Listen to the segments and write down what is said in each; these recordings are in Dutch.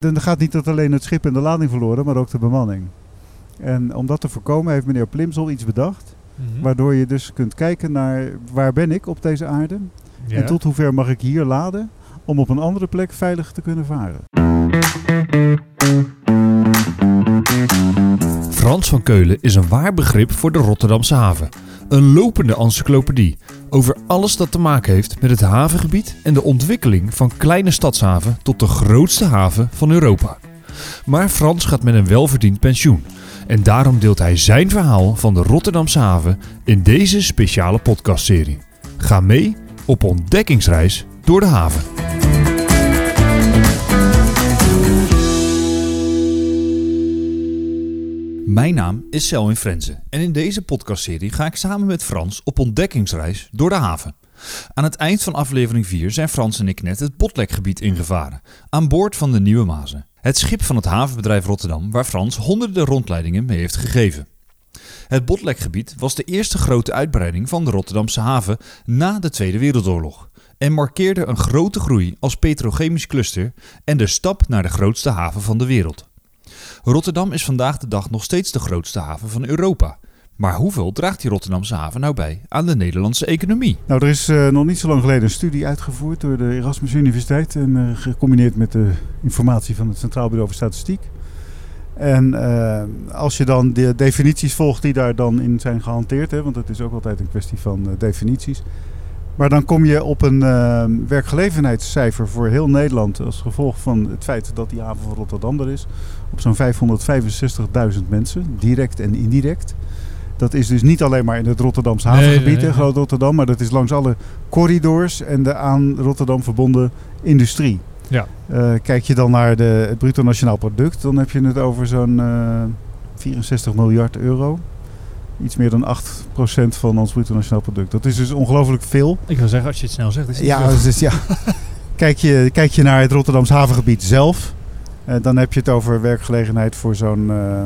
Dan gaat niet dat alleen het schip en de lading verloren, maar ook de bemanning. En om dat te voorkomen heeft meneer Plimsel iets bedacht. Mhm. Waardoor je dus kunt kijken naar waar ben ik op deze aarde. Ja. En tot hoever mag ik hier laden om op een andere plek veilig te kunnen varen. Frans van Keulen is een waar begrip voor de Rotterdamse haven. Een lopende encyclopedie over alles dat te maken heeft met het havengebied en de ontwikkeling van kleine stadshaven tot de grootste haven van Europa. Maar Frans gaat met een welverdiend pensioen en daarom deelt hij zijn verhaal van de Rotterdamse haven in deze speciale podcastserie. Ga mee op ontdekkingsreis door de haven. Mijn naam is Selwyn Frenzen en in deze podcastserie ga ik samen met Frans op ontdekkingsreis door de haven. Aan het eind van aflevering 4 zijn Frans en ik net het Botlekgebied ingevaren, aan boord van de Nieuwe Mazen. Het schip van het havenbedrijf Rotterdam waar Frans honderden rondleidingen mee heeft gegeven. Het Botlekgebied was de eerste grote uitbreiding van de Rotterdamse haven na de Tweede Wereldoorlog en markeerde een grote groei als petrochemisch cluster en de stap naar de grootste haven van de wereld. Rotterdam is vandaag de dag nog steeds de grootste haven van Europa. Maar hoeveel draagt die Rotterdamse haven nou bij aan de Nederlandse economie? Nou, er is eh, nog niet zo lang geleden een studie uitgevoerd door de Erasmus Universiteit. En eh, gecombineerd met de informatie van het Centraal Bureau voor Statistiek. En eh, als je dan de definities volgt die daar dan in zijn gehanteerd, hè, want het is ook altijd een kwestie van definities. Maar dan kom je op een eh, werkgelegenheidscijfer voor heel Nederland als gevolg van het feit dat die haven van Rotterdam er is. Op zo'n 565.000 mensen, direct en indirect. Dat is dus niet alleen maar in het Rotterdamse havengebied, nee. Groot Rotterdam, maar dat is langs alle corridors en de aan Rotterdam verbonden industrie. Ja. Eh, kijk je dan naar de, het bruto nationaal product, dan heb je het over zo'n eh 64 miljard euro. Iets meer dan 8% van ons bruto nationaal product. Dat is dus ongelooflijk veel. Ik wil zeggen, als je het snel zegt, is het Ja, dus, ja. kijk, je, kijk je naar het Rotterdams havengebied zelf, eh, dan heb je het over werkgelegenheid voor zo'n. eh,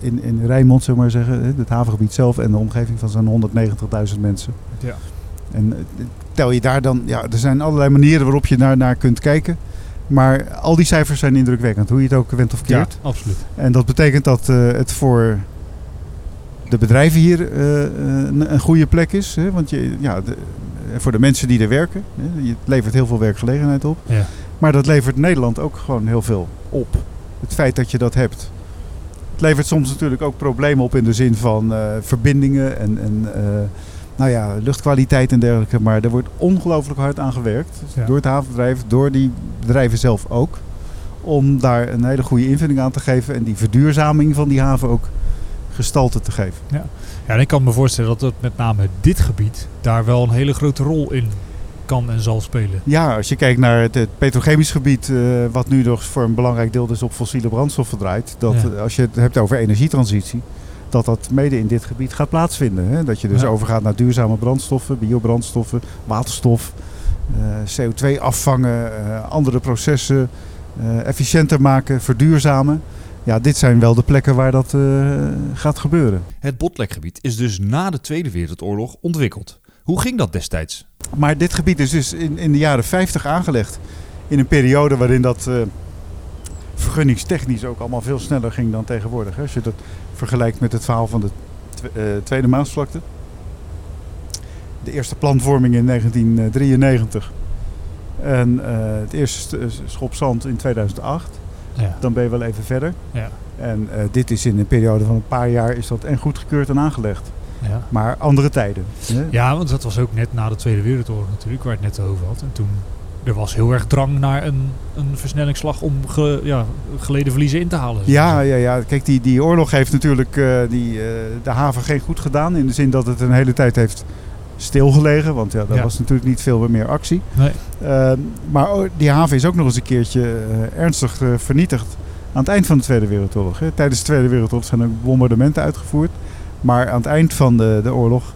in, in Rijnmond, zullen we maar zeggen, het havengebied zelf en de omgeving van zo'n 190.000 mensen. Ja. En eh, tel je daar dan, ja, er zijn allerlei manieren waarop je naar, naar kunt kijken. Maar al die cijfers zijn indrukwekkend, hoe je het ook went of ja, keert. absoluut. En dat betekent dat het voor de bedrijven hier eh, een, een goede plek is. Hè? Want je, ja, de, voor de mensen die er werken, hè? je levert heel veel werkgelegenheid op. Ja. Maar dat levert Nederland ook gewoon heel veel op. Het feit dat je dat hebt. Het levert soms natuurlijk ook problemen op in de zin van eh, verbindingen en, en eh, nou ja, luchtkwaliteit en dergelijke. Maar er wordt ongelooflijk hard aan gewerkt. Ja. Door het havenbedrijf, door die bedrijven zelf ook. Om daar een hele goede invulling aan te geven. En die verduurzaming van die haven ook gestalte te geven. Ja, en ik kan me voorstellen dat het met name dit gebied daar wel een hele grote rol in kan en zal spelen. Ja, als je kijkt naar het, petrochemisch gebied, eh, wat nu nog voor een belangrijk deel dus op fossiele brandstoffen draait. Dat Ja. eh, als je het hebt over energietransitie, dat dat mede in dit gebied gaat plaatsvinden. Hè? Dat je dus Ja. overgaat naar duurzame brandstoffen, biobrandstoffen, waterstof, eh, CO2 afvangen, andere processen efficiënter maken, verduurzamen. Ja, dit zijn wel de plekken waar dat eh, gaat gebeuren. Het Botlekgebied is dus na de Tweede Wereldoorlog ontwikkeld. Hoe ging dat destijds? Maar dit gebied is dus in, in de jaren 50 aangelegd. In een periode waarin dat eh, vergunningstechnisch ook allemaal veel sneller ging dan tegenwoordig. Hè. Als je dat vergelijkt met het verhaal van de eh, Tweede Maasvlakte. De eerste planvorming in 1993. En het eerste st- schop zand in 2008. Ja. Dan ben je wel even verder. Ja. En eh, dit is in een periode van een paar jaar is dat en goedgekeurd en aangelegd. Ja. Maar andere tijden. Hè. ja, want dat was ook net na de Tweede Wereldoorlog natuurlijk, waar het net over had. En toen er was heel erg drang naar een, een versnellingsslag om ge- ja, geleden verliezen in te halen. Ja, ja, ja. Kijk, die, die oorlog heeft natuurlijk eh, die, eh, de haven geen goed gedaan. In de zin dat het een hele tijd heeft stilgelegen. Want ja, Ja. was natuurlijk niet veel meer actie. Nee. Eh, maar o- die haven is ook nog eens een keertje eh, ernstig eh, vernietigd. Aan het eind van de Tweede Wereldoorlog. Hè. Tijdens de Tweede Wereldoorlog zijn er bombardementen uitgevoerd. Maar aan het eind van de, de oorlog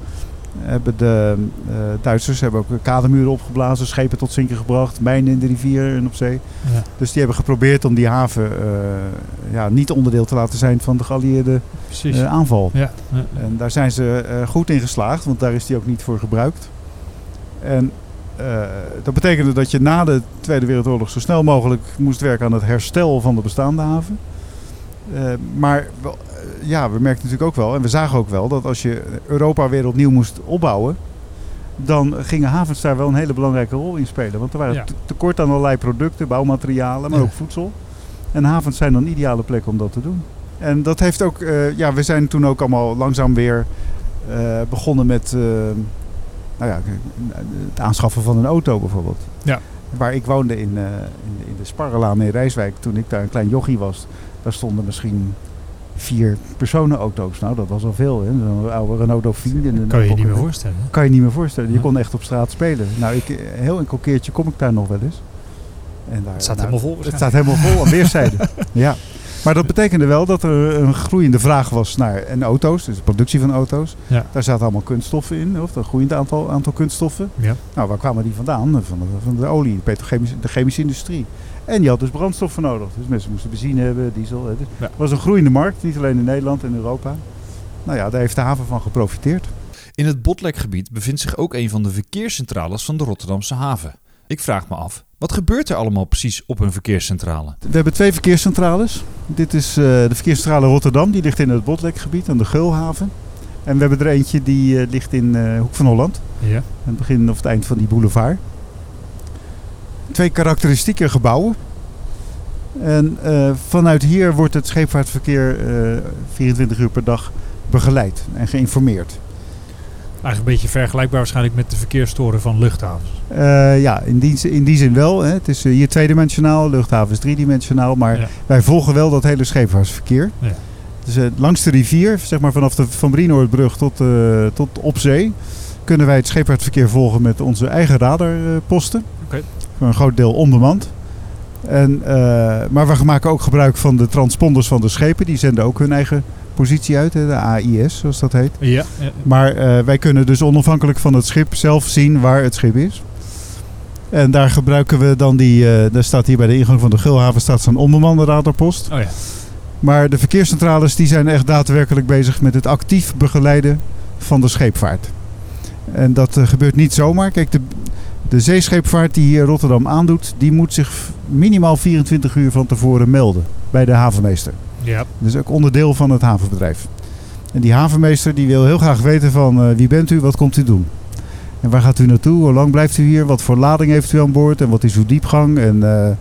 hebben de eh, Duitsers hebben ook kademuren opgeblazen, schepen tot zinken gebracht, mijnen in de rivier en op zee. Ja, Dus die hebben geprobeerd om die haven eh, ja, niet onderdeel te laten zijn van de geallieerde eh, aanval. ja. En daar zijn ze goed in geslaagd, want daar is die ook niet voor gebruikt. En dat betekende dat je na de Tweede Wereldoorlog zo snel mogelijk moest werken aan het herstel van de bestaande haven. Maar wel, ja, we merkten natuurlijk ook wel, en we zagen ook wel, dat als je Europa weer opnieuw moest opbouwen, dan gingen havens daar wel een hele belangrijke rol in spelen. Want er waren Ja. tekort aan allerlei producten, bouwmaterialen, maar Ja. ook voedsel. En havens zijn dan een ideale plek om dat te doen. En dat heeft ook, eh, ja, we zijn toen ook allemaal langzaam weer eh, begonnen met eh, nou ja, het aanschaffen van een auto bijvoorbeeld. Ja. Waar ik woonde in, in, in de Sparrelaan in Rijswijk, toen ik daar een klein jochie was, daar stonden misschien vier personenauto's. Nou, dat was al veel. hè. Zo'n oude Renault Dauphine. en Kan je je niet meer voorstellen. Kan je niet meer voorstellen. Je kon echt op straat spelen. Nou, ik, heel enkel keertje kom ik daar nog wel eens. En daar, Het staat nou, helemaal vol Het staat helemaal vol aan weerszijden. ja. Maar dat betekende wel dat er een groeiende vraag was naar en auto's, dus de productie van auto's. Ja. Daar zaten allemaal kunststoffen in, of een groeiend aantal, aantal kunststoffen. Ja. Nou, waar kwamen die vandaan? Van de, van de olie, de petrochemische de chemische industrie. En die had dus brandstof voor nodig. Dus mensen moesten benzine hebben, diesel. hè. Dus Ja. Het was een groeiende markt, niet alleen in Nederland en Europa. Nou ja, daar heeft de haven van geprofiteerd. In het Botlekgebied bevindt zich ook een van de verkeerscentrales van de Rotterdamse haven. Ik vraag me af, wat gebeurt er allemaal precies op een verkeerscentrale? We hebben twee verkeerscentrales. Dit is eh, de verkeerscentrale Rotterdam, die ligt in het Botlekgebied aan de Geulhaven. En we hebben er eentje die eh, ligt in eh, Hoek van Holland, Ja. aan het begin of het eind van die boulevard. Twee karakteristieke gebouwen. En vanuit hier wordt het scheepvaartverkeer eh, 24 uur per dag begeleid en geïnformeerd. Eigenlijk een beetje vergelijkbaar waarschijnlijk met de verkeerstoren van luchthavens. Eh, ja, in die, in die zin wel. Hè. Het is eh, hier tweedimensionaal, luchthaven is driedimensionaal. Maar Ja. wij volgen wel dat hele scheepvaartverkeer. Ja. Dus eh, langs de rivier, zeg maar vanaf de Van Brienoordbrug tot, tot op zee, kunnen wij het scheepvaartverkeer volgen met onze eigen radarposten. Oké. Voor een groot deel onbemand. En, eh, maar we maken ook gebruik van de transponders van de schepen. Die zenden ook hun eigen positie uit, de AIS zoals dat heet. Ja. ja. Maar eh, wij kunnen dus onafhankelijk van het schip zelf zien waar het schip is. En daar gebruiken we dan die, eh daar staat hier bij de ingang van de Gulhaven staat zo'n onbemande radarpost. Oh ja. Maar de verkeerscentrales die zijn echt daadwerkelijk bezig met het actief begeleiden van de scheepvaart. En dat gebeurt niet zomaar. Kijk, de, de zeescheepvaart die hier Rotterdam aandoet, die moet zich minimaal 24 uur van tevoren melden bij de havenmeester. Ja. Dus ook onderdeel van het havenbedrijf. En die havenmeester die wil heel graag weten van eh, wie bent u, wat komt u doen? En waar gaat u naartoe? Hoe lang blijft u hier? Wat voor lading heeft u aan boord? En wat is uw diepgang? En eh, eh,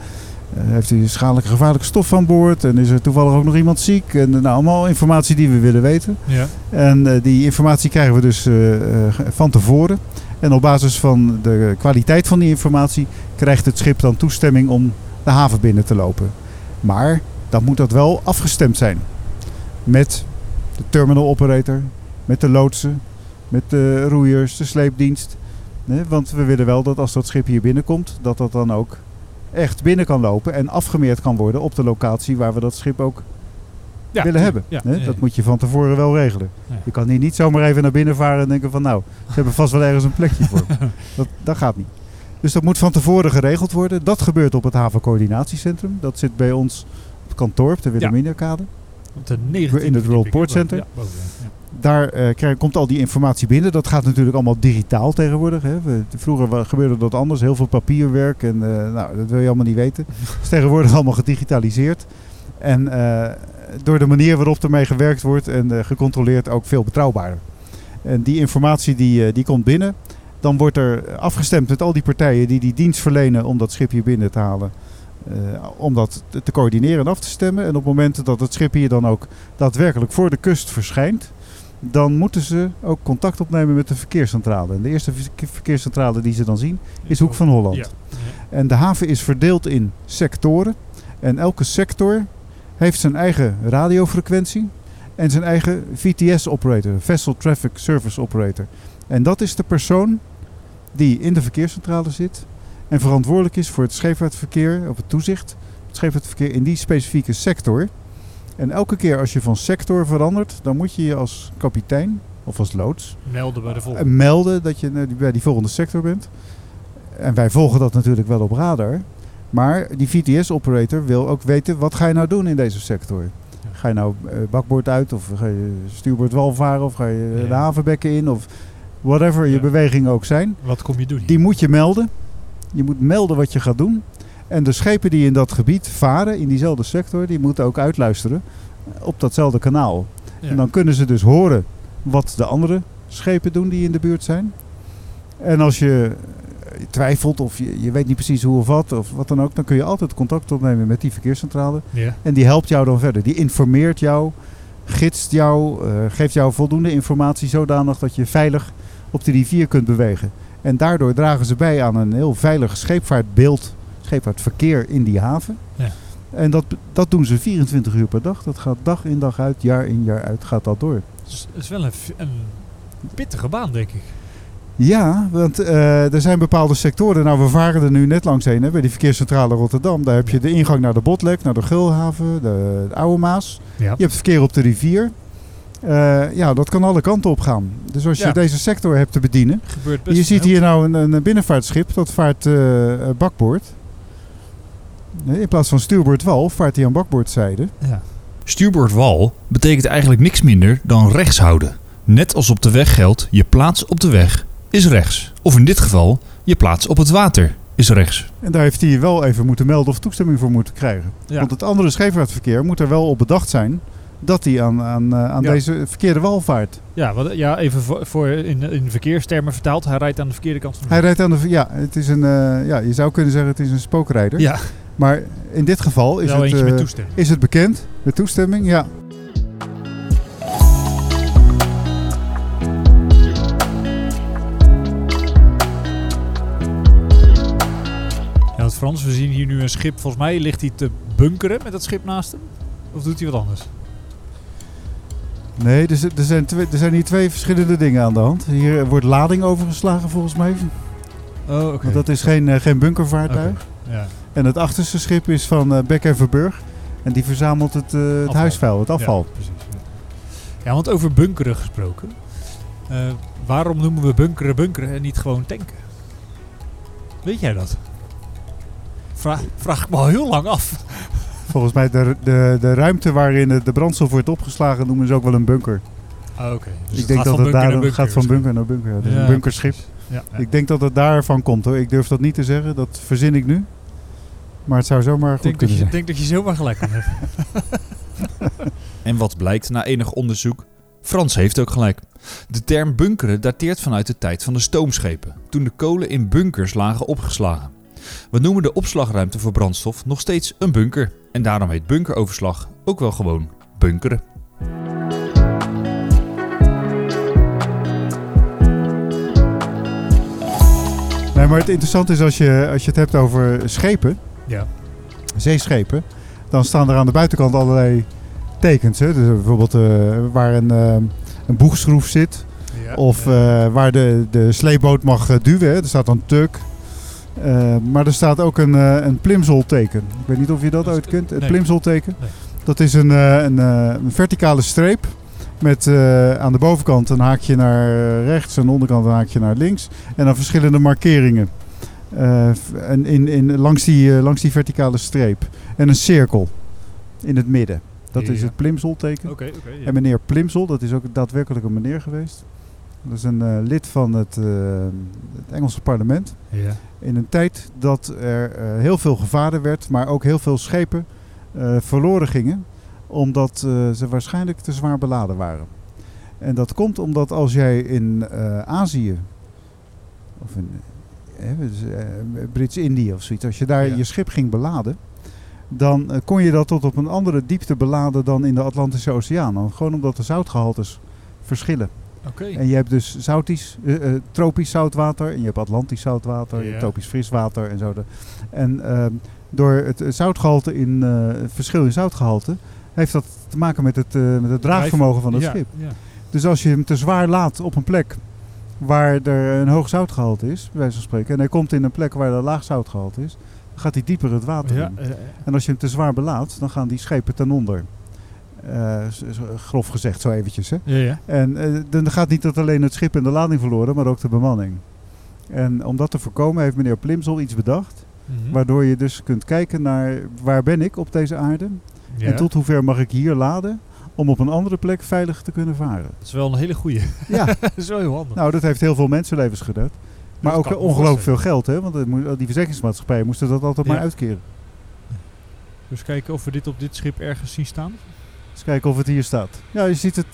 heeft u schadelijke gevaarlijke stof aan boord? En is er toevallig ook nog iemand ziek? En nou, allemaal informatie die we willen weten. Ja. En die informatie krijgen we dus van tevoren. En op basis van de kwaliteit van die informatie krijgt het schip dan toestemming om de haven binnen te lopen. Maar dan moet dat wel afgestemd zijn met de terminal operator, met de loodsen, met de roeiers, de sleepdienst. Want we willen wel dat als dat schip hier binnenkomt, dat dat dan ook echt binnen kan lopen en afgemeerd kan worden op de locatie waar we dat schip ook Ja, willen hebben. Ja. Nee, ja. Dat moet je van tevoren wel regelen. Je kan hier niet zomaar even naar binnen varen en denken van nou, ze hebben vast wel ergens een plekje voor. dat, dat gaat niet. Dus dat moet van tevoren geregeld worden. Dat gebeurt op het havencoördinatiecentrum. Dat zit bij ons op het kantoor op de Wilhelminakade. Op de 19e In het World Port? Center. Daar eh, krijg- komt al die informatie binnen. Dat gaat natuurlijk allemaal digitaal tegenwoordig. Hè. We- vroeger gebeurde dat anders. Heel veel papierwerk. En eh, nou, dat wil je allemaal niet weten. Het is tegenwoordig allemaal gedigitaliseerd. En eh, door de manier waarop ermee gewerkt wordt en eh, gecontroleerd ook veel betrouwbaarder. En die informatie die, eh, die komt binnen. Dan wordt er afgestemd met al die partijen die die dienst verlenen om dat schip hier binnen te halen. eh, om dat te- coördineren en af te stemmen. En op het moment dat het schip hier dan ook daadwerkelijk voor de kust verschijnt, dan moeten ze ook contact opnemen met de verkeerscentrale. En de eerste verke- verkeerscentrale die ze dan zien is Hoek van Holland. Ja. Ja. En de haven is verdeeld in sectoren. En elke sector heeft zijn eigen radiofrequentie en zijn eigen VTS-operator, Vessel Traffic Service Operator. En dat is de persoon die in de verkeerscentrale zit en verantwoordelijk is voor het scheepvaartverkeer, of het toezicht, het scheepvaartverkeer in die specifieke sector. En elke keer als je van sector verandert, dan moet je je als kapitein of als loods Melden bij de eh, volgende. melden dat je eh, bij die volgende sector bent. En wij volgen dat natuurlijk wel op radar. Maar die VTS-operator wil ook weten, wat ga je nou doen in deze sector? Ga je nou eh, bakboord uit of ga je stuurboord wal varen of ga je eh, de havenbekken in? Of, whatever je bewegingen ook zijn, Wat kom je doen? die moet je melden. Je moet melden wat je gaat doen. En de schepen die in dat gebied varen, in diezelfde sector, die moeten ook uitluisteren op datzelfde kanaal. Ja. En dan kunnen ze dus horen wat de andere schepen doen die in de buurt zijn. En als je twijfelt of je, je weet niet precies hoe of wat, of wat dan ook, dan kun je altijd contact opnemen met die verkeerscentrale. Ja. En die helpt jou dan verder. Die informeert jou, gidst jou, eh, geeft jou voldoende informatie zodanig dat je veilig op de rivier kunt bewegen. En daardoor dragen ze bij aan een heel veilig scheepvaartbeeld, scheepvaartverkeer in die haven. Ja. En dat, dat doen ze 24 uur per dag. Dat gaat dag in dag uit, jaar in jaar uit, gaat dat door. Het is, wel een, een pittige baan, denk ik. Ja, want eh, er zijn bepaalde sectoren. Nou, we varen er nu net langs heen, hè, bij die verkeerscentrale Rotterdam. Daar heb je de ingang naar de Botlek, naar de Gulhaven, de, de Oude Maas. Ja. Je hebt verkeer op de rivier. Eh, ja, dat kan alle kanten op gaan. Dus als je Ja. deze sector hebt te bedienen. Gebeurt best Je ziet hier nou een, een binnenvaartschip, dat vaart eh, eh, bakboord. Nee, In plaats van stuurboordwal vaart hij aan bakboordzijde. Ja. Stuurboordwal betekent eigenlijk niks minder dan rechts houden. Net als op de weg geldt, je plaats op de weg is rechts. Of in dit geval, je plaats op het water is rechts. En daar heeft hij wel even moeten melden of toestemming voor moeten krijgen. Ja. Want het andere scheepvaartverkeer moet er wel op bedacht zijn dat hij aan, aan, eh, aan Ja. deze verkeerde wal vaart. Ja, wat, ja, even voor, voor in, in verkeerstermen vertaald. Hij rijdt aan de verkeerde kant van de Hij rijdt aan de... Ja, het is een, eh, ja, je zou kunnen zeggen het is een spookrijder. Ja, Maar in dit geval is wel het, eh, toestemming. is het bekend met toestemming. Ja. Frans, we zien hier nu een schip. Volgens mij ligt hij te bunkeren met dat schip naast hem. Of doet hij wat anders? Nee, er, zi- er, zijn twee, er zijn hier twee verschillende dingen aan de hand. Hier wordt lading overgeslagen volgens mij. Oh, oké. Want dat is geen, eh, geen bunkervaartuig. Ja. En het achterste schip is van Beck en Verburg. En die verzamelt het, eh, het huisvuil, het afval. Ja, precies. Ja. ja, want over bunkeren gesproken. Waarom noemen we bunkeren bunkeren en niet gewoon tanken? Weet jij dat? Vraag, vraag ik me al heel lang af. Volgens mij de, de, de ruimte waarin de, de brandstof wordt opgeslagen noemen ze ook wel een bunker. Ah, oké. Dus ik denk dat het daar gaat van bunker naar bunker. Is Ja, een bunkerschip. Ja, ja. Ik denk dat het daarvan komt hoor. Ik durf dat niet te zeggen, dat verzin ik nu. Maar het zou zomaar Ik goed denk, kunnen zijn. denk dat je zomaar gelijk hebben. En wat blijkt na enig onderzoek? Frans heeft ook gelijk. De term bunkeren dateert vanuit de tijd van de stoomschepen, toen de kolen in bunkers lagen opgeslagen. We noemen de opslagruimte voor brandstof nog steeds een bunker. En daarom heet bunkeroverslag ook wel gewoon bunkeren. Nee, maar het interessante is als je, als je het hebt over schepen, Ja. zeeschepen, dan staan er aan de buitenkant allerlei tekens. Hè? Dus bijvoorbeeld eh, waar een, eh, een boegschroef zit. Ja. Of Ja. eh, waar de, de sleepboot mag duwen. Hè? Er staat dan tuk. Eh, maar er staat ook een, eh een plimsolteken. Ik weet niet of je dat ooit kent. Het nee. plimsolteken. Nee. Dat is een, eh, een, een verticale streep. Met aan de bovenkant een haakje naar rechts. En de onderkant een haakje naar links. En dan verschillende markeringen. En in, in, langs, die, langs die verticale streep. En een cirkel in het midden. Dat is het plimsolteken. Ja. En meneer Plimsel, dat is ook daadwerkelijk een meneer geweest. Dat is een eh, lid van het, eh, het Engelse parlement. Ja. In een tijd dat er eh, heel veel gevaren werd, maar ook heel veel schepen verloren gingen. Omdat ze waarschijnlijk te zwaar beladen waren. En dat komt omdat als jij in Azië, of in dus, Brits-Indië of zoiets, als je daar Ja. je schip ging beladen, dan kon je dat tot op een andere diepte beladen dan in de Atlantische Oceaan. Gewoon omdat de zoutgehaltes verschillen. En je hebt dus zoutisch, eh, eh, tropisch zoutwater en je hebt Atlantisch zoutwater, je hebt tropisch friswater en zo. De- En ehm, door het eh, zoutgehalte in het verschil in zoutgehalte heeft dat te maken met het, met het draagvermogen van het ja, schip. Ja. Dus als je hem te zwaar laat op een plek waar er een hoog zoutgehalte is, bij wijze van spreken, en hij komt in een plek waar er een laag zoutgehalte is, dan gaat hij dieper het water Ja, in. En als je hem te zwaar belaadt, dan gaan die schepen ten onder. Eh, grof gezegd, zo eventjes. Hè? ja, ja. En eh, dan gaat niet dat alleen het schip en de lading verloren, maar ook de bemanning. En om dat te voorkomen heeft meneer Plimsel iets bedacht. Mhm. Waardoor je dus kunt kijken naar waar ben ik op deze aarde. Ja. En tot hoever mag ik hier laden om op een andere plek veilig te kunnen varen. Dat is wel een hele goeie. Ja, dat is wel heel handig. nou dat heeft heel veel mensenlevens gered. Maar Dat ook ongelooflijk veel geld, hè? Want die verzekeringsmaatschappijen moesten dat altijd maar uitkeren. Dus kijken of we dit op dit schip ergens zien staan. Eens kijken of het hier staat. Ja, je ziet het.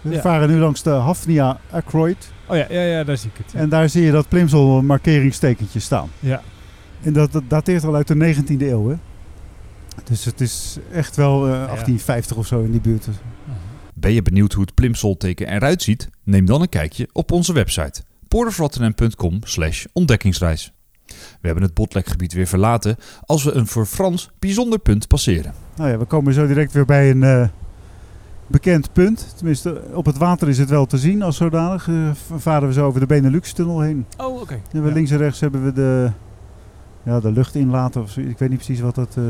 We Ja. varen nu langs de Hafnia Ackroyd. Oh ja, ja, ja daar zie ik het. Ja. En daar zie je dat Plimsoll markeringstekentje staan. ja. En dat, dat dateert al uit de 19e eeuw, hè? Dus het is echt wel eh, 1850 of zo in die buurt. Ben je benieuwd hoe het Plimsoll-teken eruit ziet? Neem dan een kijkje op onze website porterofrotterdam.com slash ontdekkingsreis. We hebben het Botlekgebied weer verlaten als we een voor Frans bijzonder punt passeren. Nou ja, we komen zo direct weer bij een eh, bekend punt. Tenminste, op het water is het wel te zien als zodanig. Eh, v- varen we zo over de Benelux-tunnel heen. Oh, oké. Ja. links en rechts hebben we de, ja, de lucht inlaten. Of. Ik weet niet precies wat dat, eh,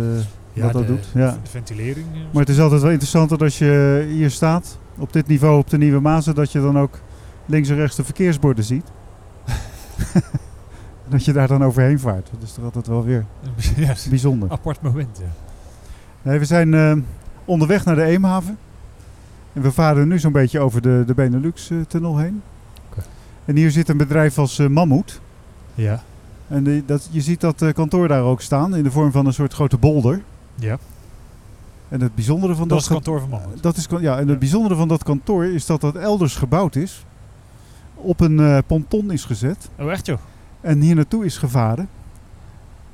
Ja, wat dat de- doet. Ja. de ventilering. Maar het is altijd wel interessant dat als je hier staat, op dit niveau op de Nieuwe Mazen, dat je dan ook links en rechts de verkeersborden ziet. dat je daar dan overheen vaart. Dat is toch altijd wel weer ja, bijzonder. apart moment. Ja. Nee, we zijn eh, onderweg naar de Eemhaven. En we varen nu zo'n beetje over de, de Benelux-tunnel heen. Oké. En hier zit een bedrijf als eh, Mammoet. Ja. En die- dat, je ziet dat eh, kantoor daar ook staan in de vorm van een soort grote bolder. ja. En het bijzondere van Dat dat, is kantoor van Mammoet. dat is, ja, en het bijzondere van dat kantoor is dat dat elders gebouwd is. Op een eh, ponton is gezet. Oh, echt joh? En hier naartoe is gevaren.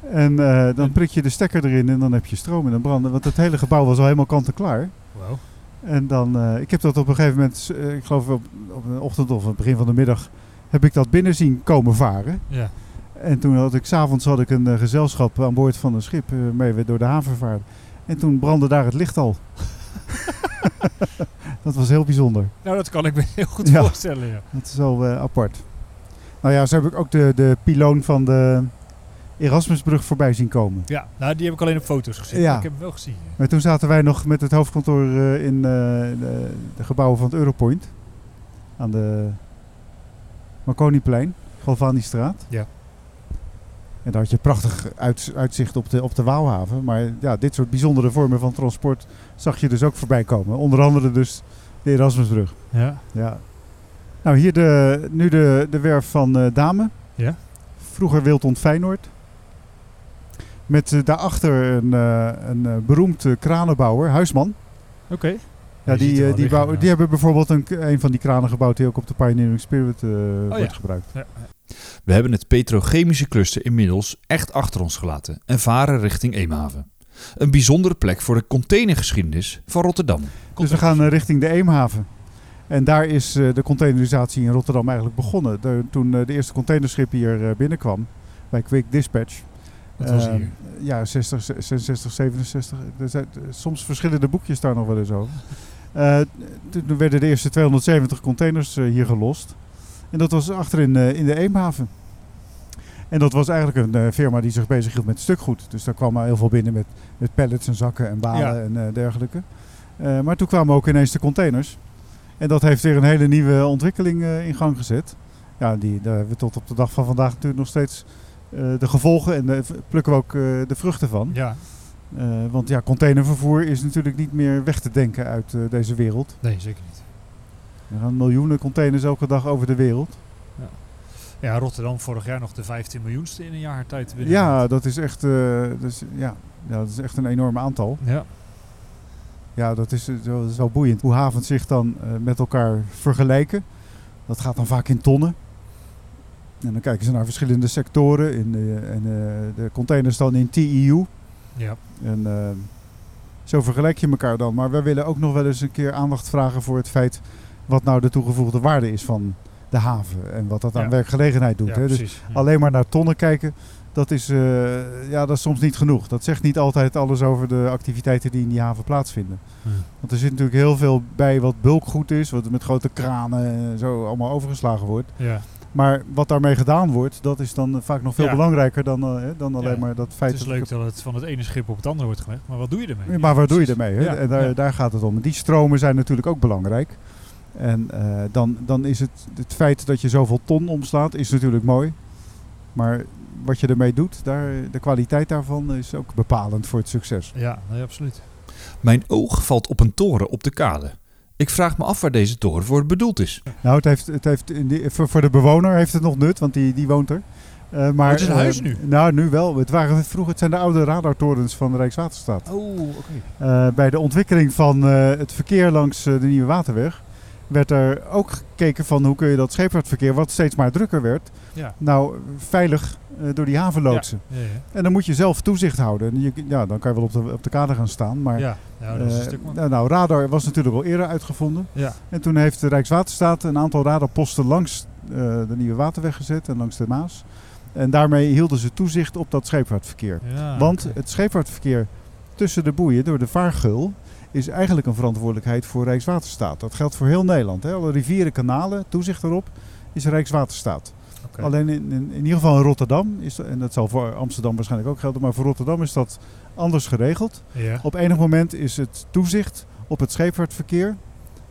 En eh, dan prik je de stekker erin en dan heb je stroom en dan branden. Want het hele gebouw was al helemaal kant en klaar. Wauw. En dan, eh, ik heb dat op een gegeven moment, eh, ik geloof op, op een ochtend of het begin van de middag, heb ik dat binnen zien komen varen. Ja. En toen had ik, s'avonds had ik een gezelschap aan boord van een schip mee we door de haven vaarden. En toen brandde daar het licht al. dat was heel bijzonder. Nou, dat kan ik me heel goed Ja. voorstellen. Ja. Dat is wel apart. Nou ja, zo heb ik ook de, de piloon van de Erasmusbrug voorbij zien komen. ja, nou die heb ik alleen op foto's gezien. Ja. maar Ik heb hem wel gezien. Maar toen zaten wij nog met het hoofdkantoor eh, in eh, de, de gebouwen van het Europoint. Aan de Marconiplein, Galvanistraat. Ja. En daar had je prachtig uit, uitzicht op de, op de Waalhaven. Maar ja, dit soort bijzondere vormen van transport zag je dus ook voorbij komen. Onder andere dus de Erasmusbrug. Ja. Ja. Nou, hier de, nu de, de werf van eh, Dame. Ja. Vroeger Wildond Feyenoord. Met eh, daarachter een, eh, een eh, beroemd kranenbouwer, Huisman. Oké. Ja, die, die, liggen, bouw- ja. die hebben bijvoorbeeld een, een van die kranen gebouwd die ook op de Pioneering Spirit eh, wordt ja. gebruikt. Ja. We hebben het petrochemische cluster inmiddels echt achter ons gelaten en varen richting Eemhaven. Een bijzondere plek voor de containergeschiedenis van Rotterdam. Dus we gaan richting de Eemhaven. En daar is eh, de containerisatie in Rotterdam eigenlijk begonnen. De- toen de eerste containerschip hier eh, binnenkwam, bij Quick Dispatch. Dat was Eh, hier. Ja, 60, 66, 67. Er zijn, soms verschillen de boekjes daar nog wel eens over. Eh, toen werden de eerste 270 containers eh, hier gelost. En dat was achterin in de Eemhaven. En dat was eigenlijk een firma die zich bezighield met stukgoed. Dus daar kwam heel veel binnen met, met pallets en zakken en balen Ja. en dergelijke. Maar toen kwamen ook ineens de containers. En dat heeft weer een hele nieuwe ontwikkeling in gang gezet. Ja, die, daar hebben we tot op de dag van vandaag natuurlijk nog steeds de gevolgen en de, plukken we ook eh, de vruchten van. Ja. Eh, want ja, containervervoer is natuurlijk niet meer weg te denken uit eh, deze wereld. Nee, zeker niet. Er gaan miljoenen containers elke dag over de wereld. Ja, Rotterdam vorig jaar nog de 15 miljoenste in een jaar tijd. binnen. Ja, dat is echt, eh, is, ja, ja, dat is echt een enorm aantal. Ja. Ja, dat is, eh, zo- dat is wel boeiend. Hoe havens zich dan eh, met elkaar vergelijken. Dat gaat dan vaak in tonnen. En dan kijken ze naar verschillende sectoren. In de, en eh, de containers dan in TEU. Ja. En eh, zo vergelijk je elkaar dan. Maar wij willen ook nog wel eens een keer aandacht vragen voor het feit wat nou de toegevoegde waarde is van de haven. En wat dat aan Ja. werkgelegenheid doet. ja, hè. Dus. Ja. alleen maar naar tonnen kijken, dat is, eh, ja, dat is soms niet genoeg. Dat zegt niet altijd alles over de activiteiten die in die haven plaatsvinden. Ja. Want er zit natuurlijk heel veel bij wat bulkgoed is, wat met grote kranen en zo allemaal overgeslagen wordt. Maar wat daarmee gedaan wordt, dat is dan vaak nog veel Ja. belangrijker dan, eh, dan alleen Ja. maar dat feit Het is dat leuk dat het van het ene schip op het andere wordt gelegd, maar wat doe je ermee? Ja, maar waar doe je ermee? Hè? En daar, ja. daar gaat het om. Die stromen zijn natuurlijk ook belangrijk. En eh, dan, dan is het, het feit dat je zoveel ton omslaat, is natuurlijk mooi. Maar wat je ermee doet, daar, de kwaliteit daarvan is ook bepalend voor het succes. Ja, nee, absoluut. Mijn oog valt op een toren op de kade. Ik vraag me af waar deze toren voor bedoeld is. Nou, het heeft, het heeft voor, de bewoner heeft het nog nut, want die, die woont er. Eh, maar, Oh, het is een eh, huis nu? Nou, nu wel. Het, waren, vroeger, het zijn de oude radartorens van de Rijkswaterstaat. Oh, oké. Eh, bij de ontwikkeling van eh, het verkeer langs eh, de Nieuwe Waterweg werd er ook gekeken van hoe kun je dat scheepvaartverkeer, wat steeds maar drukker werd, Ja. nou veilig eh, door die haven loodsen. Ja, ja. En dan moet je zelf toezicht houden. En je, ja, dan kan je wel op de, op de kade gaan staan. Maar ja. ja, dat is een eh, stuk man. nou, nou, radar was natuurlijk al eerder uitgevonden. Ja. En toen heeft de Rijkswaterstaat een aantal radarposten langs eh, de Nieuwe Waterweg gezet en langs de Maas. En daarmee hielden ze toezicht op dat scheepvaartverkeer. Want het scheepvaartverkeer tussen de boeien door de vaargeul is eigenlijk een verantwoordelijkheid voor Rijkswaterstaat. Dat geldt voor heel Nederland. Hè. Alle rivieren, kanalen, toezicht erop is Rijkswaterstaat. Alleen in, in, in ieder geval in Rotterdam, is en dat zal voor Amsterdam waarschijnlijk ook gelden, maar voor Rotterdam is dat anders geregeld. Ja. Op enig moment is het toezicht op het scheepvaartverkeer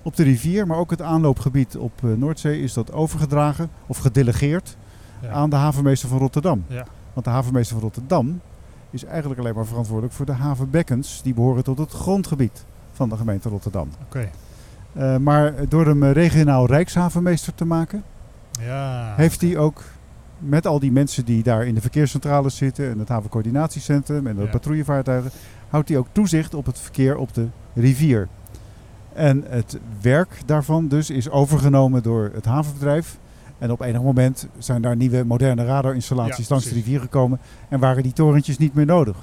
op de rivier, maar ook het aanloopgebied op eh, Noordzee is dat overgedragen of gedelegeerd Ja. aan de havenmeester van Rotterdam. Ja. Want de havenmeester van Rotterdam is eigenlijk alleen maar verantwoordelijk voor de havenbekkens die behoren tot het grondgebied van de gemeente Rotterdam. Oké. Eh, maar door hem eh, regionaal rijkshavenmeester te maken, Ja. heeft hij ook met al die mensen die daar in de verkeerscentrales zitten en het havencoördinatiecentrum en de Ja. patrouillevaartuigen, houdt hij ook toezicht op het verkeer op de rivier. En het werk daarvan dus is overgenomen door het havenbedrijf. En op enig moment zijn daar nieuwe moderne radarinstallaties Ja, langs de rivier gekomen en waren die torentjes niet meer nodig.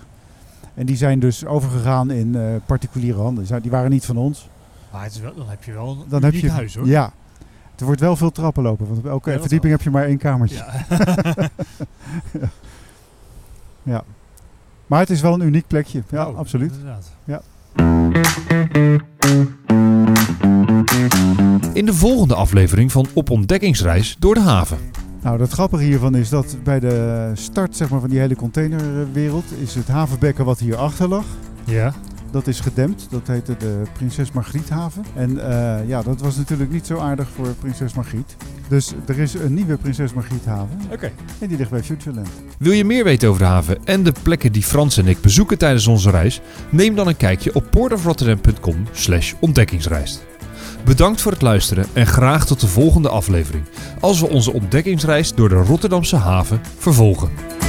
En die zijn dus overgegaan in eh, particuliere handen. Die waren niet van ons. Maar het is wel, dan heb je wel een Dan heb uniek je huis hoor. Ja. Er wordt wel veel trappen lopen, want op elke Ja, verdieping heb je maar één kamertje. Ja. Ja. Maar het is wel een uniek plekje. Ja, Oh, absoluut. Inderdaad. In de volgende aflevering van Op Ontdekkingsreis door de haven. Nou, het grappige hiervan is dat bij de start zeg maar, van die hele containerwereld is het havenbekken wat hier achter lag. Ja. Dat is gedempt. Dat heette de Prinses Margriethaven. En eh, ja, dat was natuurlijk niet zo aardig voor Prinses Margriet. Dus er is een nieuwe Prinses Margriethaven. Oké. En die ligt bij Futureland. Wil je meer weten over de haven en de plekken die Frans en ik bezoeken tijdens onze reis? Neem dan een kijkje op portofrotterdam.com slash ontdekkingsreis. Bedankt voor het luisteren en graag tot de volgende aflevering. Als we onze ontdekkingsreis door de Rotterdamse haven vervolgen.